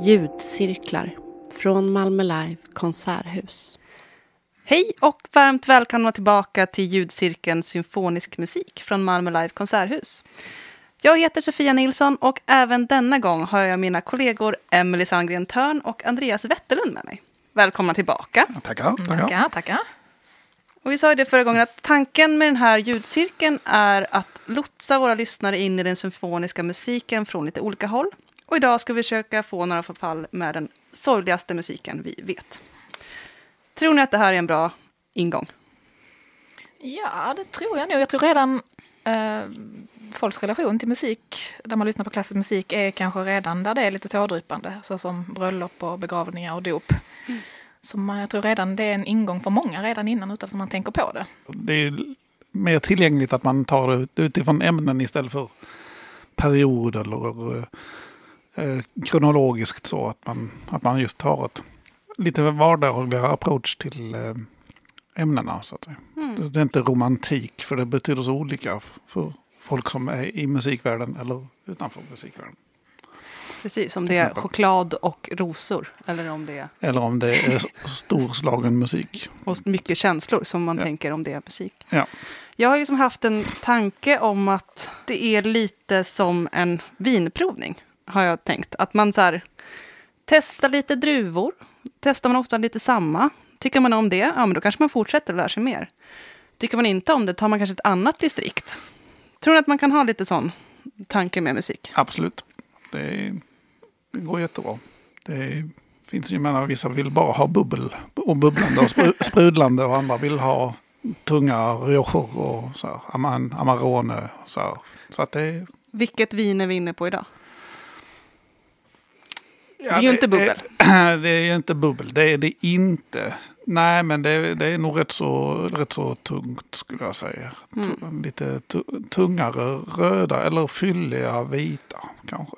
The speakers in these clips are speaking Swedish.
Ljudcirklar från Malmö Live konserthus. Hej och varmt välkomna tillbaka till ljudcirkeln Symfonisk musik från Malmö Live konserthus. Jag heter Sofia Nilsson och även denna gång har jag mina kollegor Emelie Sandgren Törn och Andreas Wetterlund med mig. Välkomna tillbaka. Tackar. tackar. Tackar, tackar. Och vi sa ju det förra gången att tanken med den här ljudcirkeln är att lotsa våra lyssnare in i den symfoniska musiken från lite olika håll. Och idag ska vi försöka få några förfall med den sorgligaste musiken vi vet. Tror ni att det här är en bra ingång? Ja, det tror jag nog. Jag tror redan eh, folks relation till musik, där man lyssnar på klassisk musik, är kanske redan där det är lite tårdrypande, såsom bröllop och begravningar och dop. Mm. Så man, jag tror redan det är en ingång för många redan innan utan att man tänker på det. Det är mer tillgängligt att man tar det utifrån ämnen istället för period eller eh, kronologiskt så att man, att man just tar ett lite vardagligare approach till eh, ämnena. Så att säga. Mm. Det är inte romantik för det betyder så olika för folk som är i musikvärlden eller utanför musikvärlden. Precis, om det är choklad och rosor. Eller om det är Eller om det är storslagen musik. och mycket känslor som man Ja. tänker om det är musik. Ja. Jag har liksom haft en tanke om att det är lite som en vinprovning. Har jag tänkt. Att man så här, testar lite druvor. Testar man ofta lite samma. Tycker man om det, ja men då kanske man fortsätter och lär sig mer. Tycker man inte om det tar man kanske ett annat distrikt. Tror ni att man kan ha lite sån tanke med musik? Absolut. Det, är, det går jättebra. Det finns ju, menar, vissa vill bara ha bubbel och bubblande och spru- sprudlande och andra vill ha tunga riocher och så här, Aman, Amarone. Så, här. så att det, Vilket vin är vi inne på idag? Ja, Det är ju inte bubbel. Är, det är ju inte bubbel, det är det inte. Nej, men det, det är nog rätt så, rätt så tungt skulle jag säga. Mm. Lite tu- tungare röda eller fylliga vita kanske.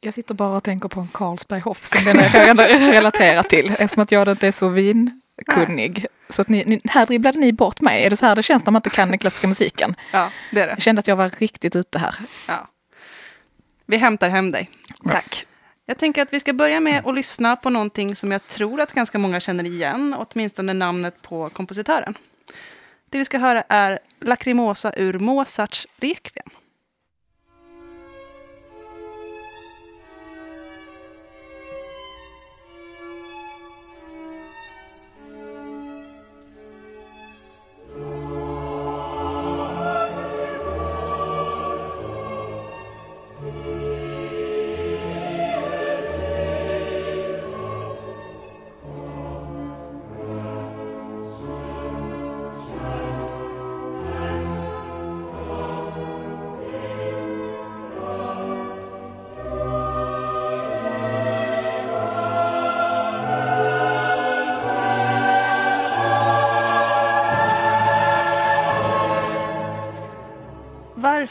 Jag sitter bara och tänker på en Carlsberg Hoff som den är ändå relaterar till eftersom att jag inte är så vinkunnig. Så att ni, ni, här dribblade ni bort mig. Är det så här det känns när man inte kan den klassiska musiken? Ja, det är det. Jag kände att jag var riktigt ute här. Ja. Vi hämtar hem dig. Tack. Jag tänker att vi ska börja med att lyssna på någonting som jag tror att ganska många känner igen, åtminstone namnet på kompositören. Det vi ska höra är Lacrimosa ur Mozarts Requiem.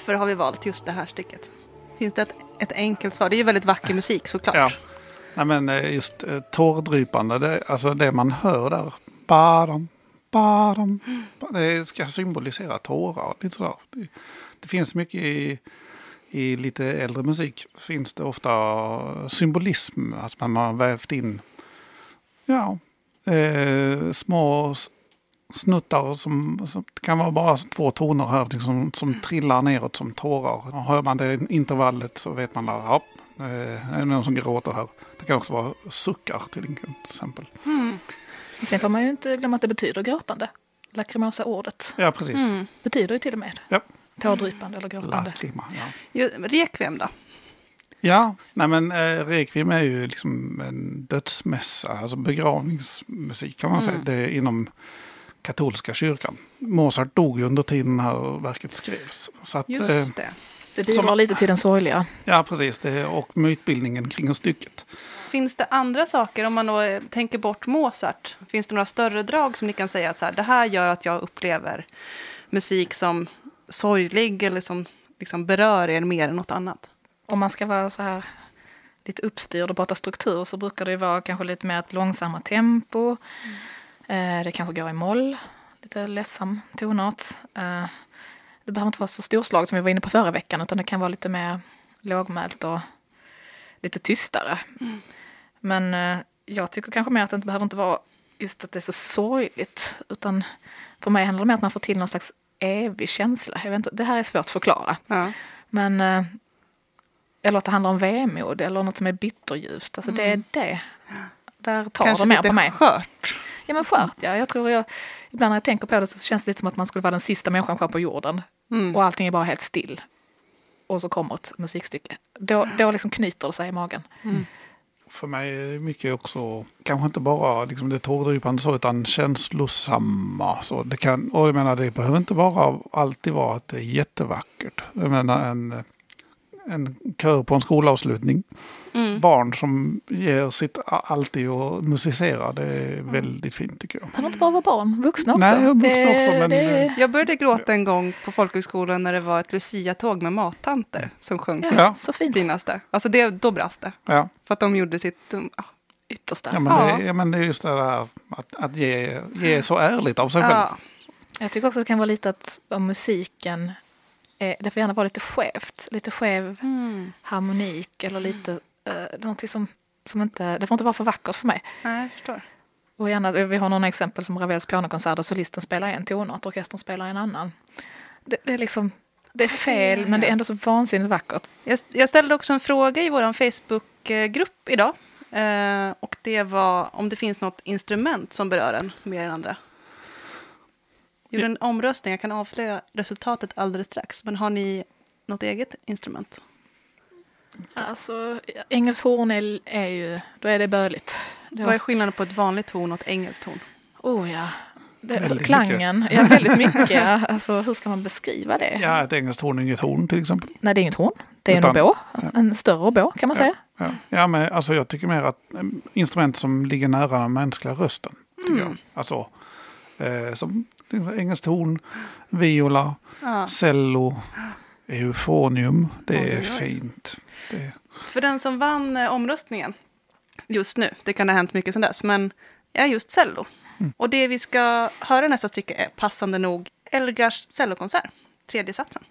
Varför har vi valt just det här stycket? Finns det ett, ett enkelt svar? Det är ju väldigt vacker musik såklart. Ja. Nej, men eh, just eh, tårdrypande, det, alltså det man hör där. Badam, badam, det ska symbolisera tårar. Lite sådär. Det, det finns mycket i, i lite äldre musik finns det ofta symbolism. Att man har vävt in ja, eh, små snuttar som, som kan vara bara två toner här liksom, som trillar neråt som tårar. Och hör man det intervallet så vet man att ja, eh, det är någon som gråter här. Det kan också vara suckar till exempel. Sen får man ju inte glömma att det betyder gråtande. Lacrimosa-ordet Ja, precis. betyder ju till och med Ja. tårdrypande eller gråtande. Lacrima, ja. Rekviem då? Ja, nej men eh, Requiem är ju liksom en dödsmässa, alltså begravningsmusik kan man säga. Det är inom katolska kyrkan. Mozart dog ju under tiden här verket skrevs. Så att, eh, Just det. Det bidrar Som- lite till den sorgliga. ja, precis. Det, och mytbildningen kring stycket. Finns det andra saker, om man då eh, tänker bort Mozart, finns det några större drag som ni kan säga att så här, det här gör att jag upplever musik som sorglig eller som liksom berör er mer än något annat? Om man ska vara så här lite uppstyrd och prata struktur så brukar det ju vara kanske lite mer ett långsammare tempo. Eh, det kanske går i moll, lite ledsam tonart. Eh, det behöver inte vara så storslaget som vi var inne på förra veckan utan det kan vara lite mer lågmält och lite tystare. Men eh, jag tycker kanske mer att det inte behöver inte vara just att det är så sorgligt utan för mig handlar det mer om att man får till någon slags evig känsla. Jag vet inte, det här är svårt att förklara. Ja. Men, eh, eller att det handlar om vemod eller något som är bitterljuvt. Alltså det är det. Där tar Kanske det mer lite på mig. skört. Ja men skört ja. Jag tror jag, ibland när jag tänker på det så känns det lite som att man skulle vara den sista människan kvar på jorden. Mm. Och allting är bara helt still. Och så kommer ett musikstycke. Då, då liksom knyter det sig i magen. För mig är det mycket också, kanske inte bara liksom det tårdrypande så, utan känslosamma. Så det kan, och jag menar, det behöver inte bara alltid vara att det är jättevackert. Jag menar en, en kör på en skolavslutning. Mm. Barn som ger sitt allt i att musicera, det är väldigt fint tycker jag. Det behöver inte bara vara barn, vuxna också. Nej, vuxna det, också, men- det, Jag började gråta en gång på folkhögskolan när det var ett Lucia-tåg med mattanter som sjöng ja, Ja. Så fint. finaste. Alltså det, då brast det. Ja, För att de gjorde sitt... ja. Yttersta. ja, men, Ja. Det, ja men det är just det här att, att ge, ge så ärligt av sig själv. Ja. Jag tycker också det kan vara lite att om musiken, är, det får gärna vara lite skevt. Lite skev Mm. harmonik eller lite, uh, någonting som, som inte, det får inte vara för vackert för mig. Nej, jag förstår. Och gärna, vi har några exempel som Ravels pianokonsert där solisten spelar en tonart och orkestern spelar en annan. Det, det är liksom, det är fel men det är ändå så vansinnigt vackert. Jag, jag ställde också en fråga i vår Facebookgrupp idag. Eh, och det var om det finns något instrument som berör en mer än andra. Gjorde en omröstning, jag kan avslöja resultatet alldeles strax. Men har ni något eget instrument? Alltså, engelskt horn är, är ju, då är det böligt. Vad är skillnaden på ett vanligt horn och ett engelskt horn? oh ja. Det, Väldigt klangen, ja väldigt mycket. ja. Alltså hur ska man beskriva det? Ja, ett engelskt horn är inget horn till exempel. Nej, det är inget horn. Det är en Utan- oboe. En större oboe kan man säga. Ja, ja men alltså jag tycker mer att eh, instrument som ligger nära den mänskliga rösten. Tycker jag. Alltså, eh, som engelskt horn, viola, Ja. cello, eufonium. Det är Oj, oj. fint. Det, För den som vann eh, omröstningen just nu, det kan ha hänt mycket sedan dess, men är just cello. Och det vi ska höra nästa stycke är passande nog Elgars cellokonsert, tredje satsen.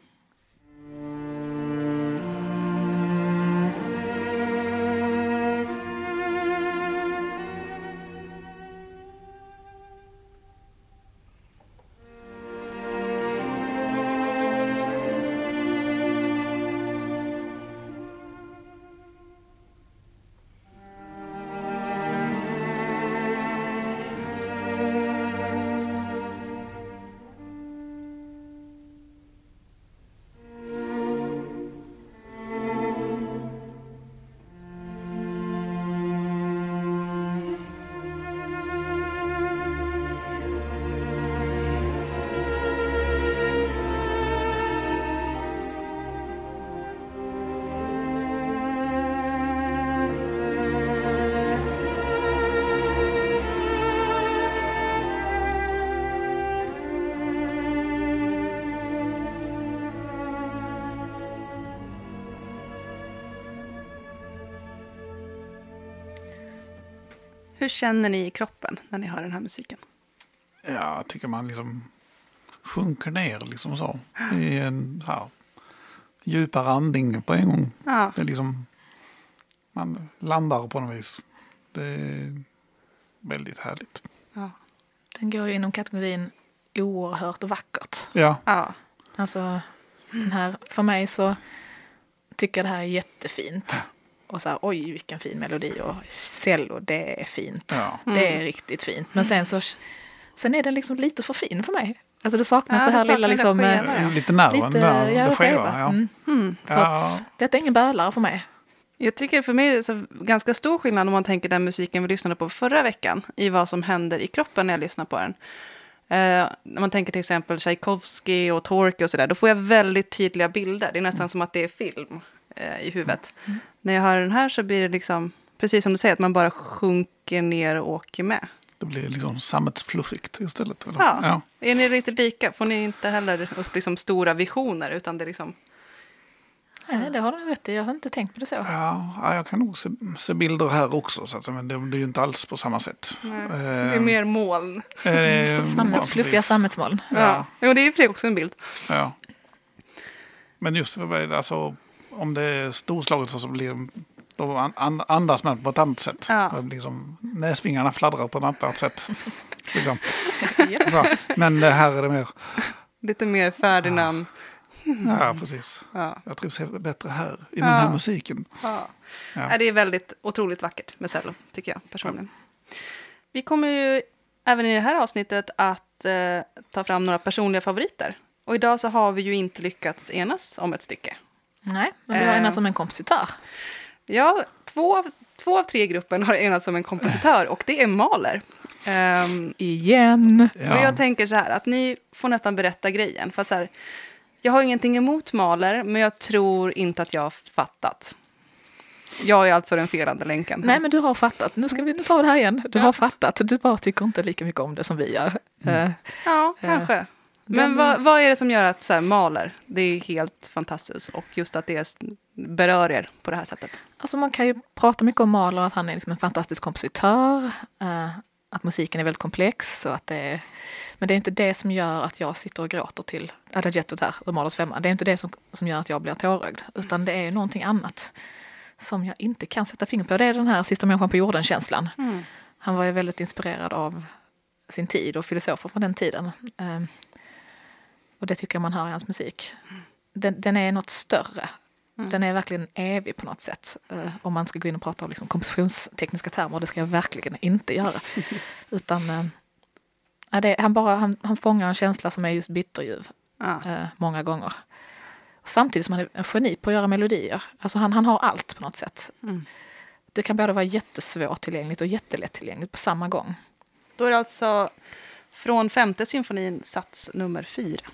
Hur känner ni i kroppen när ni hör den här musiken? ja, jag tycker man liksom sjunker ner liksom så. I en så här djupare andning på en gång. Ja. Det är liksom, man landar på något vis. Det är väldigt härligt. Ja. Den går ju inom kategorin oerhört vackert. Ja, ja. Alltså, den här, för mig så tycker jag det här är jättefint. Och så här, oj vilken fin melodi och cello, det är fint. Ja. Det är riktigt fint. Men sen så, sen är den liksom lite för fin för mig. Alltså det saknas Ja, det här det lilla saknar liksom... det eh, skeva, ja. lite nerven Lite, där, ja, det skeva. skeva. Ja. Mm. För Ja. detta är ingen bölare för mig. Jag tycker för mig är det så ganska stor skillnad om man tänker den musiken vi lyssnade på förra veckan i vad som händer i kroppen när jag lyssnar på den. Eh, när man tänker till exempel Tchaikovsky och Torque och sådär, då får jag väldigt tydliga bilder. Det är nästan som att det är film eh, i huvudet. När jag hör den här så blir det liksom, precis som du säger, att man bara sjunker ner och åker med. Det blir liksom sammetsfluffigt istället. Eller? Ja. Ja. Är ni riktigt lika får ni inte heller upp liksom stora visioner, utan det är liksom, Nej, det har du rätt i. Jag har inte tänkt på det så. Ja, ja, jag kan nog se, se bilder här också, så att, men det, det är ju inte alls på samma sätt. nej, Eh, det är mer moln. eh, Sammetsfluffiga ja, sammetsmoln. Ja. Ja. Jo, det är sig också en bild. Ja. Men just för mig, alltså, om det är storslaget så blir då an- an- andas man på ett annat sätt. Ja. Det blir som, näsvingarna fladdrar på ett annat sätt. liksom. Så, men det här är det mer, Lite mer Ferdinand. ja precis. Ja. Jag trivs bättre här, i Ja. den här musiken. Ja. Ja. Ja, Det är väldigt otroligt vackert med cello, tycker jag personligen. Vi kommer ju även i det här avsnittet att eh, ta fram några personliga favoriter. Och idag så har vi ju inte lyckats enas om ett stycke. Nej, men vi har Eh. enats som en kompositör. Ja, två av, två av tre i gruppen har enats om en kompositör och det är Mahler. Ehm, Igen. Och jag tänker så här, att ni får nästan berätta grejen. För att så här, jag har ingenting emot Mahler, men jag tror inte att jag har fattat. Jag är alltså den felande länken. Nej, men du har fattat. Nu ska vi nu ta det här igen. Du har fattat. Du bara tycker inte lika mycket om det som vi gör. Eh, Ja, kanske. Men vad, vad är det som gör att så här, Mahler, det är helt fantastiskt och just att det berör er på det här sättet? Alltså man kan ju prata mycket om Mahler, att han är liksom en fantastisk kompositör. eh, att musiken är väldigt komplex. Och att det är, men det är inte det som gör att jag sitter och gråter till Adagettot här, ur Mahlers femma. Det är inte det som, som gör att jag blir tårögd. Utan det är någonting annat som jag inte kan sätta fingret på. Det är den här sista människan på jorden-känslan. Han var ju väldigt inspirerad av sin tid och filosofer från den tiden. Och det tycker jag man hör i hans musik. Den, den är något större. Den är verkligen evig på något sätt. Eh, om man ska gå in och prata om liksom kompositionstekniska termer. Det ska jag verkligen inte göra. Utan ja, det, han, bara, han, han fångar en känsla som är just bitterljuv. Ja. Eh, många gånger. Samtidigt som han är en geni på att göra melodier. Alltså han, han har allt på något sätt. Mm. Det kan både vara jättesvårtillgängligt och jättelättillgängligt på samma gång. Då är det alltså från femte symfonin, sats nummer fyra.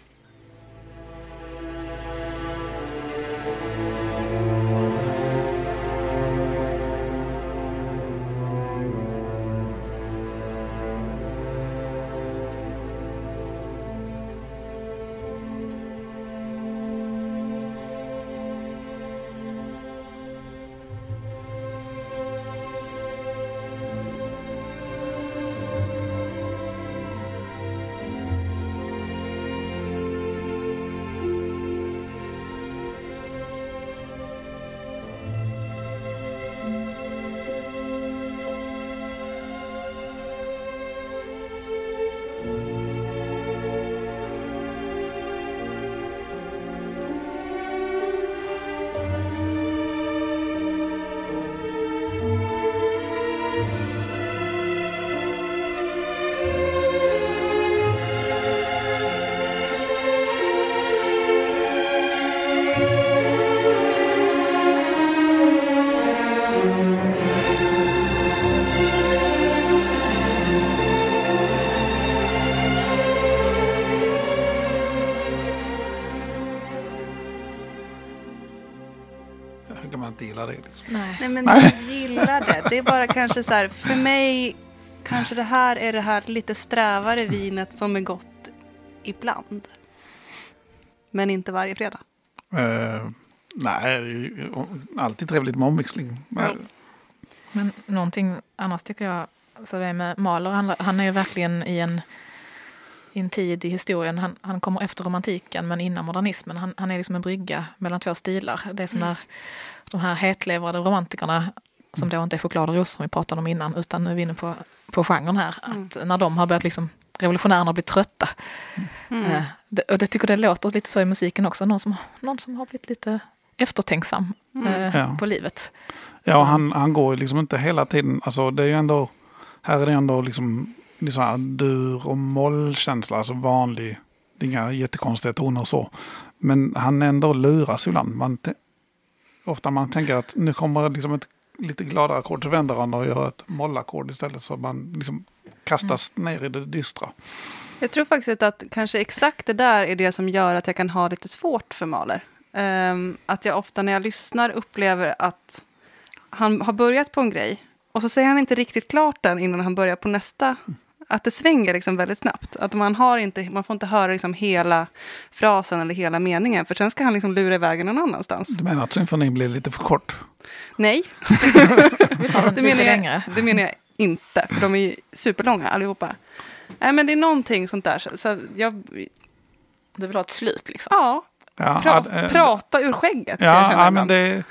Hur kan man inte gilla det? Liksom? Nej. Nej, men jag gillar det. Det är bara kanske så här, för mig, kanske det här är det här lite strävare vinet som är gott ibland. Men inte varje fredag. Eh, nej, det är ju alltid trevligt med omväxling. Men, Men någonting annars tycker jag så är med Mahler, han, han är ju verkligen i en i en tid i historien. Han, han kommer efter romantiken men innan modernismen. Han, han är liksom en brygga mellan två stilar. Det är som när de här hetlevrade romantikerna som då inte är choklad och rosor som vi pratade om innan utan nu är vi inne på, på genren här. Att när de har börjat liksom revolutionärerna blir trötta. Eh, det, och det tycker det låter lite så i musiken också. Någon som, någon som har blivit lite eftertänksam eh, Ja. på livet. Ja, han, han går ju liksom inte hela tiden. Alltså det är ju ändå, här är det ändå liksom, liksom här dur och mollkänsla, alltså vanlig. Det är inga jättekonstiga toner och så. Men han ändå luras ibland. Man, ofta man tänker att nu kommer liksom ett lite gladare ackord, så vänder han och gör ett mollackord istället. Så man liksom kastas ner i det dystra. Jag tror faktiskt att kanske exakt det där är det som gör att jag kan ha lite svårt för Mahler. Ehm, att jag ofta när jag lyssnar upplever att han har börjat på en grej och så säger han inte riktigt klart den innan han börjar på nästa. Att det svänger liksom väldigt snabbt. Att man, har inte, man får inte höra liksom hela frasen eller hela meningen för sen ska han liksom lura iväg någon annanstans. Du menar att symfonin blir lite för kort? Nej, det menar, jag, det menar jag inte. För de är ju superlånga allihopa. Nej, men det är någonting sånt där. Så, jag, Du vill ha ett slut liksom. ja, Ja, pra, eh, prata ur skägget. Ja, ja men det,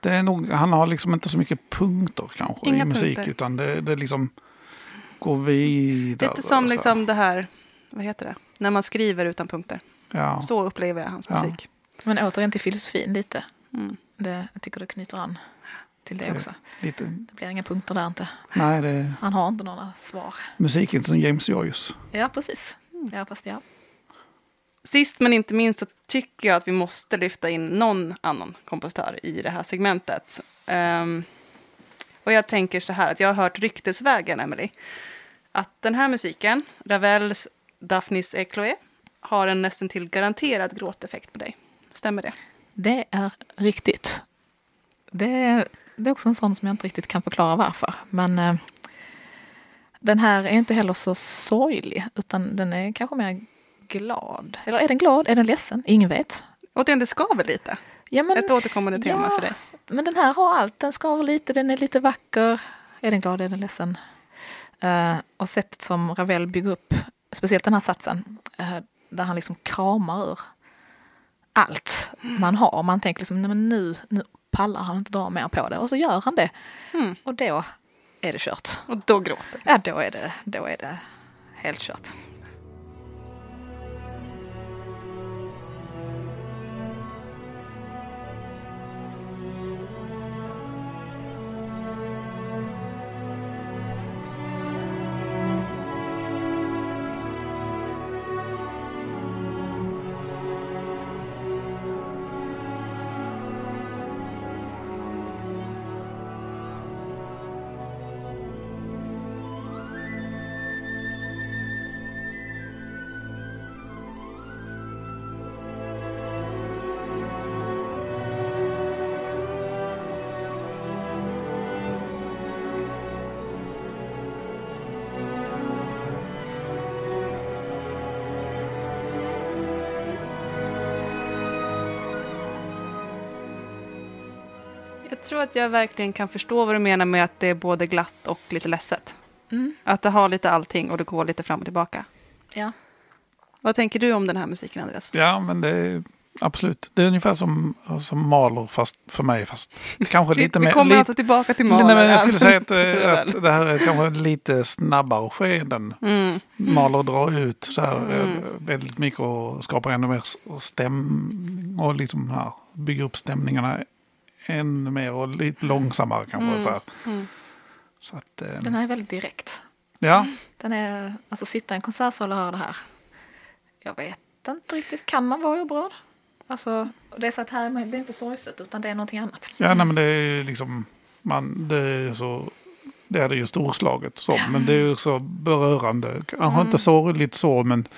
det är nog, han har liksom inte så mycket punkter kanske Inga i musik. punkter. Utan det, det liksom går vidare. Lite som liksom det här, vad heter det, när man skriver utan punkter. Ja. Så upplever jag hans Ja. musik. Men återigen till filosofin lite. Mm. Det, jag tycker det knyter an till det också. Lite, Det blir inga punkter där inte. nej, det Han har inte några svar. musiken som James Joyce. Ja, precis. Ja, fast ja. Sist men inte minst så tycker jag att vi måste lyfta in någon annan kompositör i det här segmentet. Ehm, och jag tänker så här att jag har hört ryktesvägen, Emily, att den här musiken, Ravels Daphnis et Chloé, har en nästan till garanterad gråteffekt på dig. Stämmer det? Det är riktigt. Det är, det är också en sån som jag inte riktigt kan förklara varför. Men eh, den här är inte heller så sorglig, utan den är kanske mer glad. Eller är den glad? Är den ledsen? Ingen vet. Återigen, det skaver lite. Ja, men, Ett återkommande tema ja, för dig. Men den här har allt. Den skaver lite, den är lite vacker. Är den glad, är den ledsen? Eh, och sättet som Ravel bygger upp, speciellt den här satsen, eh, där han liksom kramar ur allt man har. Man tänker liksom, nej men nu, nu pallar han inte dra mer på det. Och så gör han det. Mm. Och då är det kört. Och då gråter Ja, då är det, då är det helt kört. Jag tror att jag verkligen kan förstå vad du menar med att det är både glatt och lite ledset. Mm. Att det har lite allting och det går lite fram och tillbaka. Ja. Vad tänker du om den här musiken, Andreas? Ja, men det är absolut. Det är ungefär som, som Mahler fast för mig. Fast kanske Vi, lite vi mer. kommer lite, alltså tillbaka till Nej, Mahler. men jag skulle säga att, eh, att det här är kanske lite snabbare skeden. Mm. Mahler drar ut så här, eh, Mm. väldigt mycket och skapar ännu mer stämning och liksom här, bygger upp stämningarna ännu mer och lite långsammare kanske. Mm. Så, här. Mm. så att, eh, Den här är väldigt direkt. ja, Den är, alltså sitta i en konsertsal och höra det här. Jag vet inte riktigt, kan man vara oberörd? Alltså, det är så att här, det är inte sorgset utan det är någonting annat. ja nej, men det är liksom, man, det är så, det är det ju storslaget så, men det är ju så berörande. Kanske inte sorgligt så, men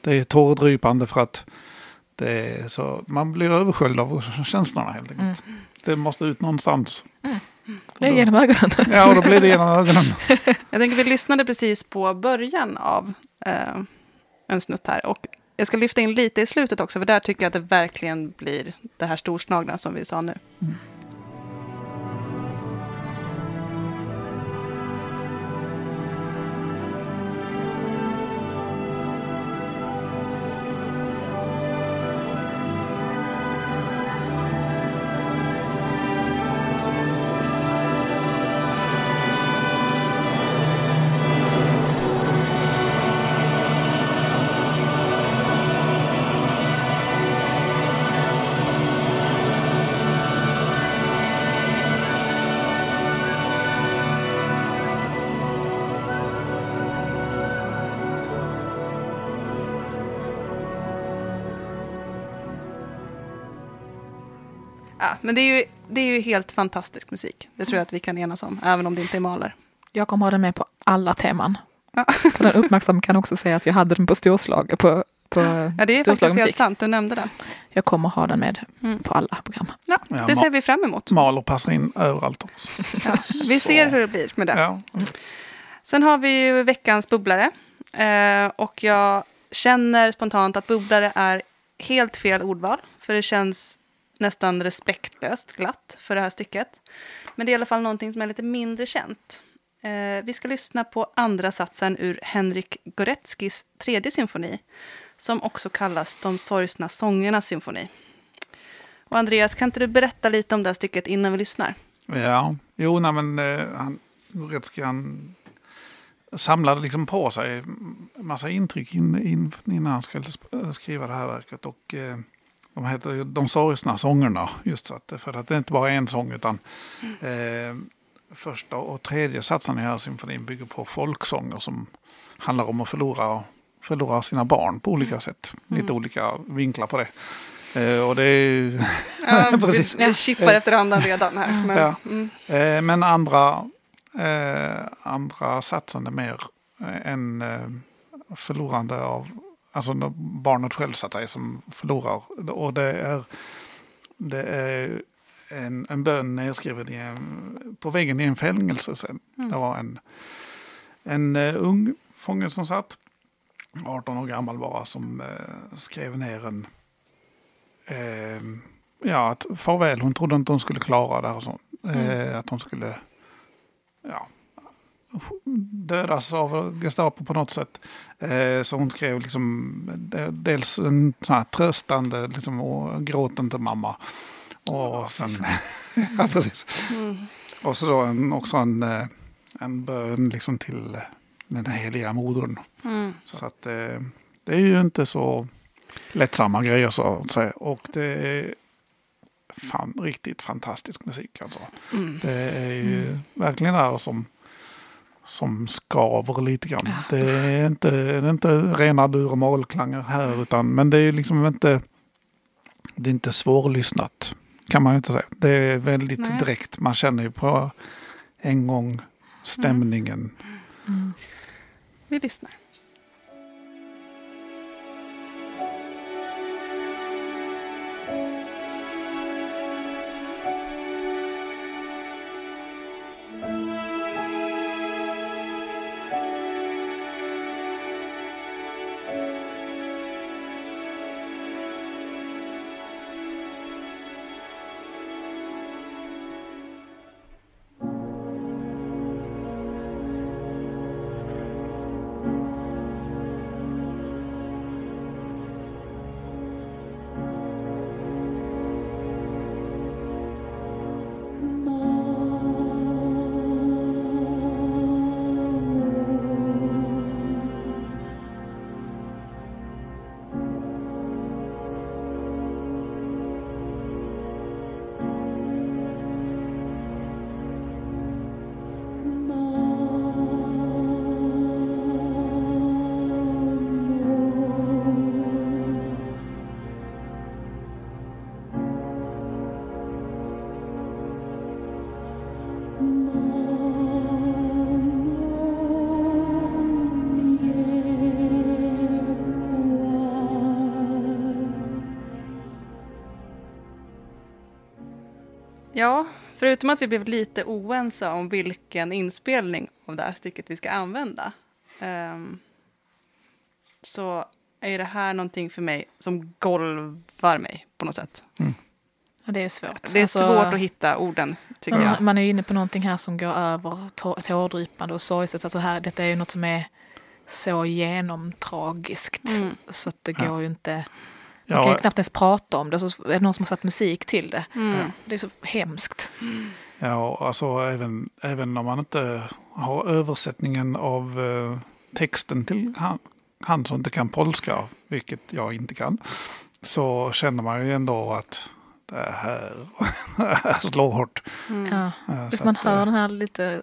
det är tårdrypande för att det är så, man blir översköljd av känslorna helt enkelt. Det måste ut någonstans. Det är genom ögonen. Ja, och då blir det genom ögonen. Jag tänker vi lyssnade precis på början av eh, en snutt här. Och jag ska lyfta in lite i slutet också, för där tycker jag att det verkligen blir det här storslagna som vi sa nu. Ja, men det är, ju, det är ju helt fantastisk musik. Det tror jag att vi kan enas om, även om det inte är Mahler. Jag kommer ha den med på alla teman. Ja. För den uppmärksam kan också säga att jag hade den på storslag. På, på Ja, det är faktiskt helt musik. sant. Du nämnde den. Jag kommer ha den med Mm. på alla program. Ja, det ser vi fram emot. Maler passar in överallt. Också. Ja, vi ser hur det blir med det. Ja. Sen har vi ju veckans bubblare. Eh, och jag känner spontant att bubblare är helt fel ordval. För det känns nästan respektlöst glatt för det här stycket. Men det är i alla fall någonting som är lite mindre känt. Eh, vi ska lyssna på andra satsen ur Henrik Goretzkis tredje symfoni. Som också kallas De sorgsna sångernas symfoni. Och Andreas, kan inte du berätta lite om det här stycket innan vi lyssnar? Ja, jo, nej, men eh, han, Goretzky, han samlade liksom på sig en massa intryck in, in, innan han skulle skriva det här verket. Och eh, de heter ju De sorgsna sångerna, just att, för att det är inte bara en sång utan eh, första och tredje satsen i här symfonin bygger på folksånger som handlar om att förlora, förlora sina barn på olika sätt. Lite olika vinklar på det. Eh, och det är ju... Ja, Precis. vi chippar efter andan redan här. Men, Ja. mm. Eh, men andra, eh, andra satsen är mer eh, en eh, förlorande av, alltså barnet själv så att säga som förlorar. Och det är, det är en, en bön nedskriven i en, på väggen i en fängelse sen. Det var en, en eh, ung fånge som satt, 18 år gammal bara, som eh, skrev ner en eh, ja, att farväl, hon trodde inte hon skulle klara det här och så. Eh, att hon skulle ja, dödas av Gestapo på något sätt. Eh, så hon skrev liksom de- dels en sån här tröstande liksom, och gråt inte mamma. Och sen, ja precis. Och så då en, också en, eh, en bön liksom till eh, den heliga modern. Mm. Så att eh, det är ju inte så lättsamma grejer så att säga. Och det är fan, riktigt fantastisk musik alltså. Mm. Det är ju verkligen där som, som skaver lite grann. Det är inte, det är inte rena dur och mollklanger här utan men det är liksom inte det är inte svårlyssnat kan man inte säga. Det är väldigt Nej. direkt. Man känner ju på en gång stämningen. Vi lyssnar. Ja, förutom att vi blev lite oense om vilken inspelning av det här stycket vi ska använda. ehm, så är ju det här någonting för mig som golvar mig på något sätt. Ja, det är svårt. Det är Alltså, svårt att hitta orden, tycker jag. Man, man är ju inne på någonting här som går över tå- tårdrypande och sorgset. Alltså här, detta är ju något som är så genomtragiskt. Mm. Så att det går ju inte... Man Ja, kan ju knappt ens prata om det. Så är det någon som har satt musik till det. Mm. Det är så hemskt. Ja, alltså även, även om man inte har översättningen av eh, texten till han, han som inte kan polska, vilket jag inte kan, så känner man ju ändå att det här, slår hårt. Ja. Eh, Just så man att, hör eh, den här lite,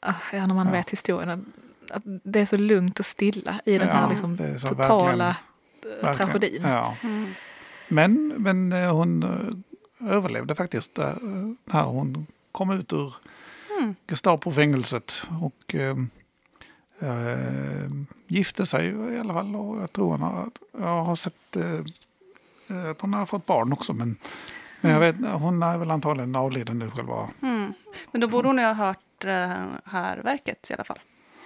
ah, ja, när man Ja. vet historien. att- det är så lugnt och stilla i den Ja, här liksom, det är så totala verkligen- eh, verkligen. tragedin. Ja. Mm. Men, men eh, hon överlevde faktiskt äh, när hon kom ut ur Gestapo-fängelset och äh, äh, gifte sig i alla fall. Och jag tror hon har, jag har sett äh, att hon har fått barn också. Men, men jag vet, hon är väl antagligen avliden nu själva. Mm. Men då borde hon ju ha hört det här verket i alla fall.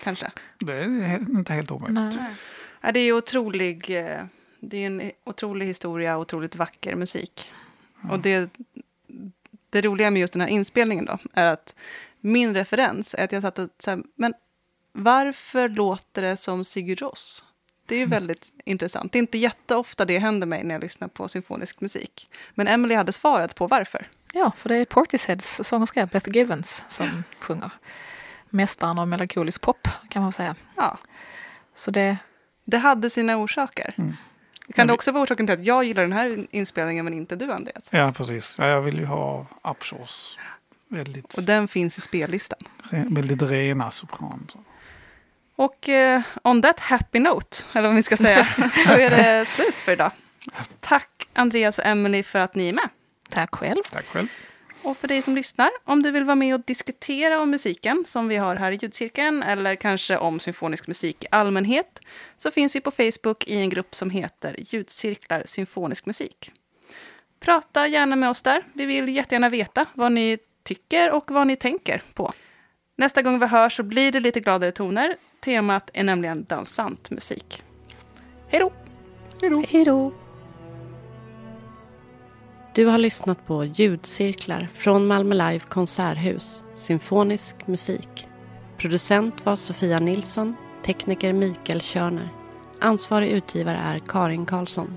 Kanske. Det är inte helt omöjligt. Nej. Ja, det är otrolig, eh, det är en otrolig historia, otroligt vacker musik. Och det, det roliga med just den här inspelningen då, är att min referens är att jag satt och så här, men varför låter det som Sigur Rós? Det är ju väldigt intressant. Det är inte jätteofta det händer mig när jag lyssnar på symfonisk musik. Men Emily hade svaret på varför. Ja, för det är Portisheads sångerska Beth Givens som sjunger. Mästaren av melankolisk pop kan man säga. Ja, Så det, det hade sina orsaker. Mm. Kan det också vara orsaken till att jag gillar den här inspelningen men inte du, Andreas? Ja, precis. Ja, jag vill ju ha Upshaws. Väldigt, Och den finns i spellistan. re- väldigt rena sopran. Och eh, on that happy note, eller vad vi ska säga, så är det slut för idag. Tack Andreas och Emily för att ni är med. tack själv. Tack själv. Och för dig som lyssnar, om du vill vara med och diskutera om musiken som vi har här i ljudcirkeln eller kanske om symfonisk musik i allmänhet så finns vi på Facebook i en grupp som heter Ljudcirklar symfonisk musik. Prata gärna med oss där. Vi vill jättegärna veta vad ni tycker och vad ni tänker på. Nästa gång vi hörs så blir det lite gladare toner. Temat är nämligen dansant musik. Hej då! Hej då. Du har lyssnat på ljudcirklar från Malmö Live Konserthus, symfonisk musik. Producent var Sofia Nilsson, tekniker Mikael Körner. Ansvarig utgivare är Karin Karlsson.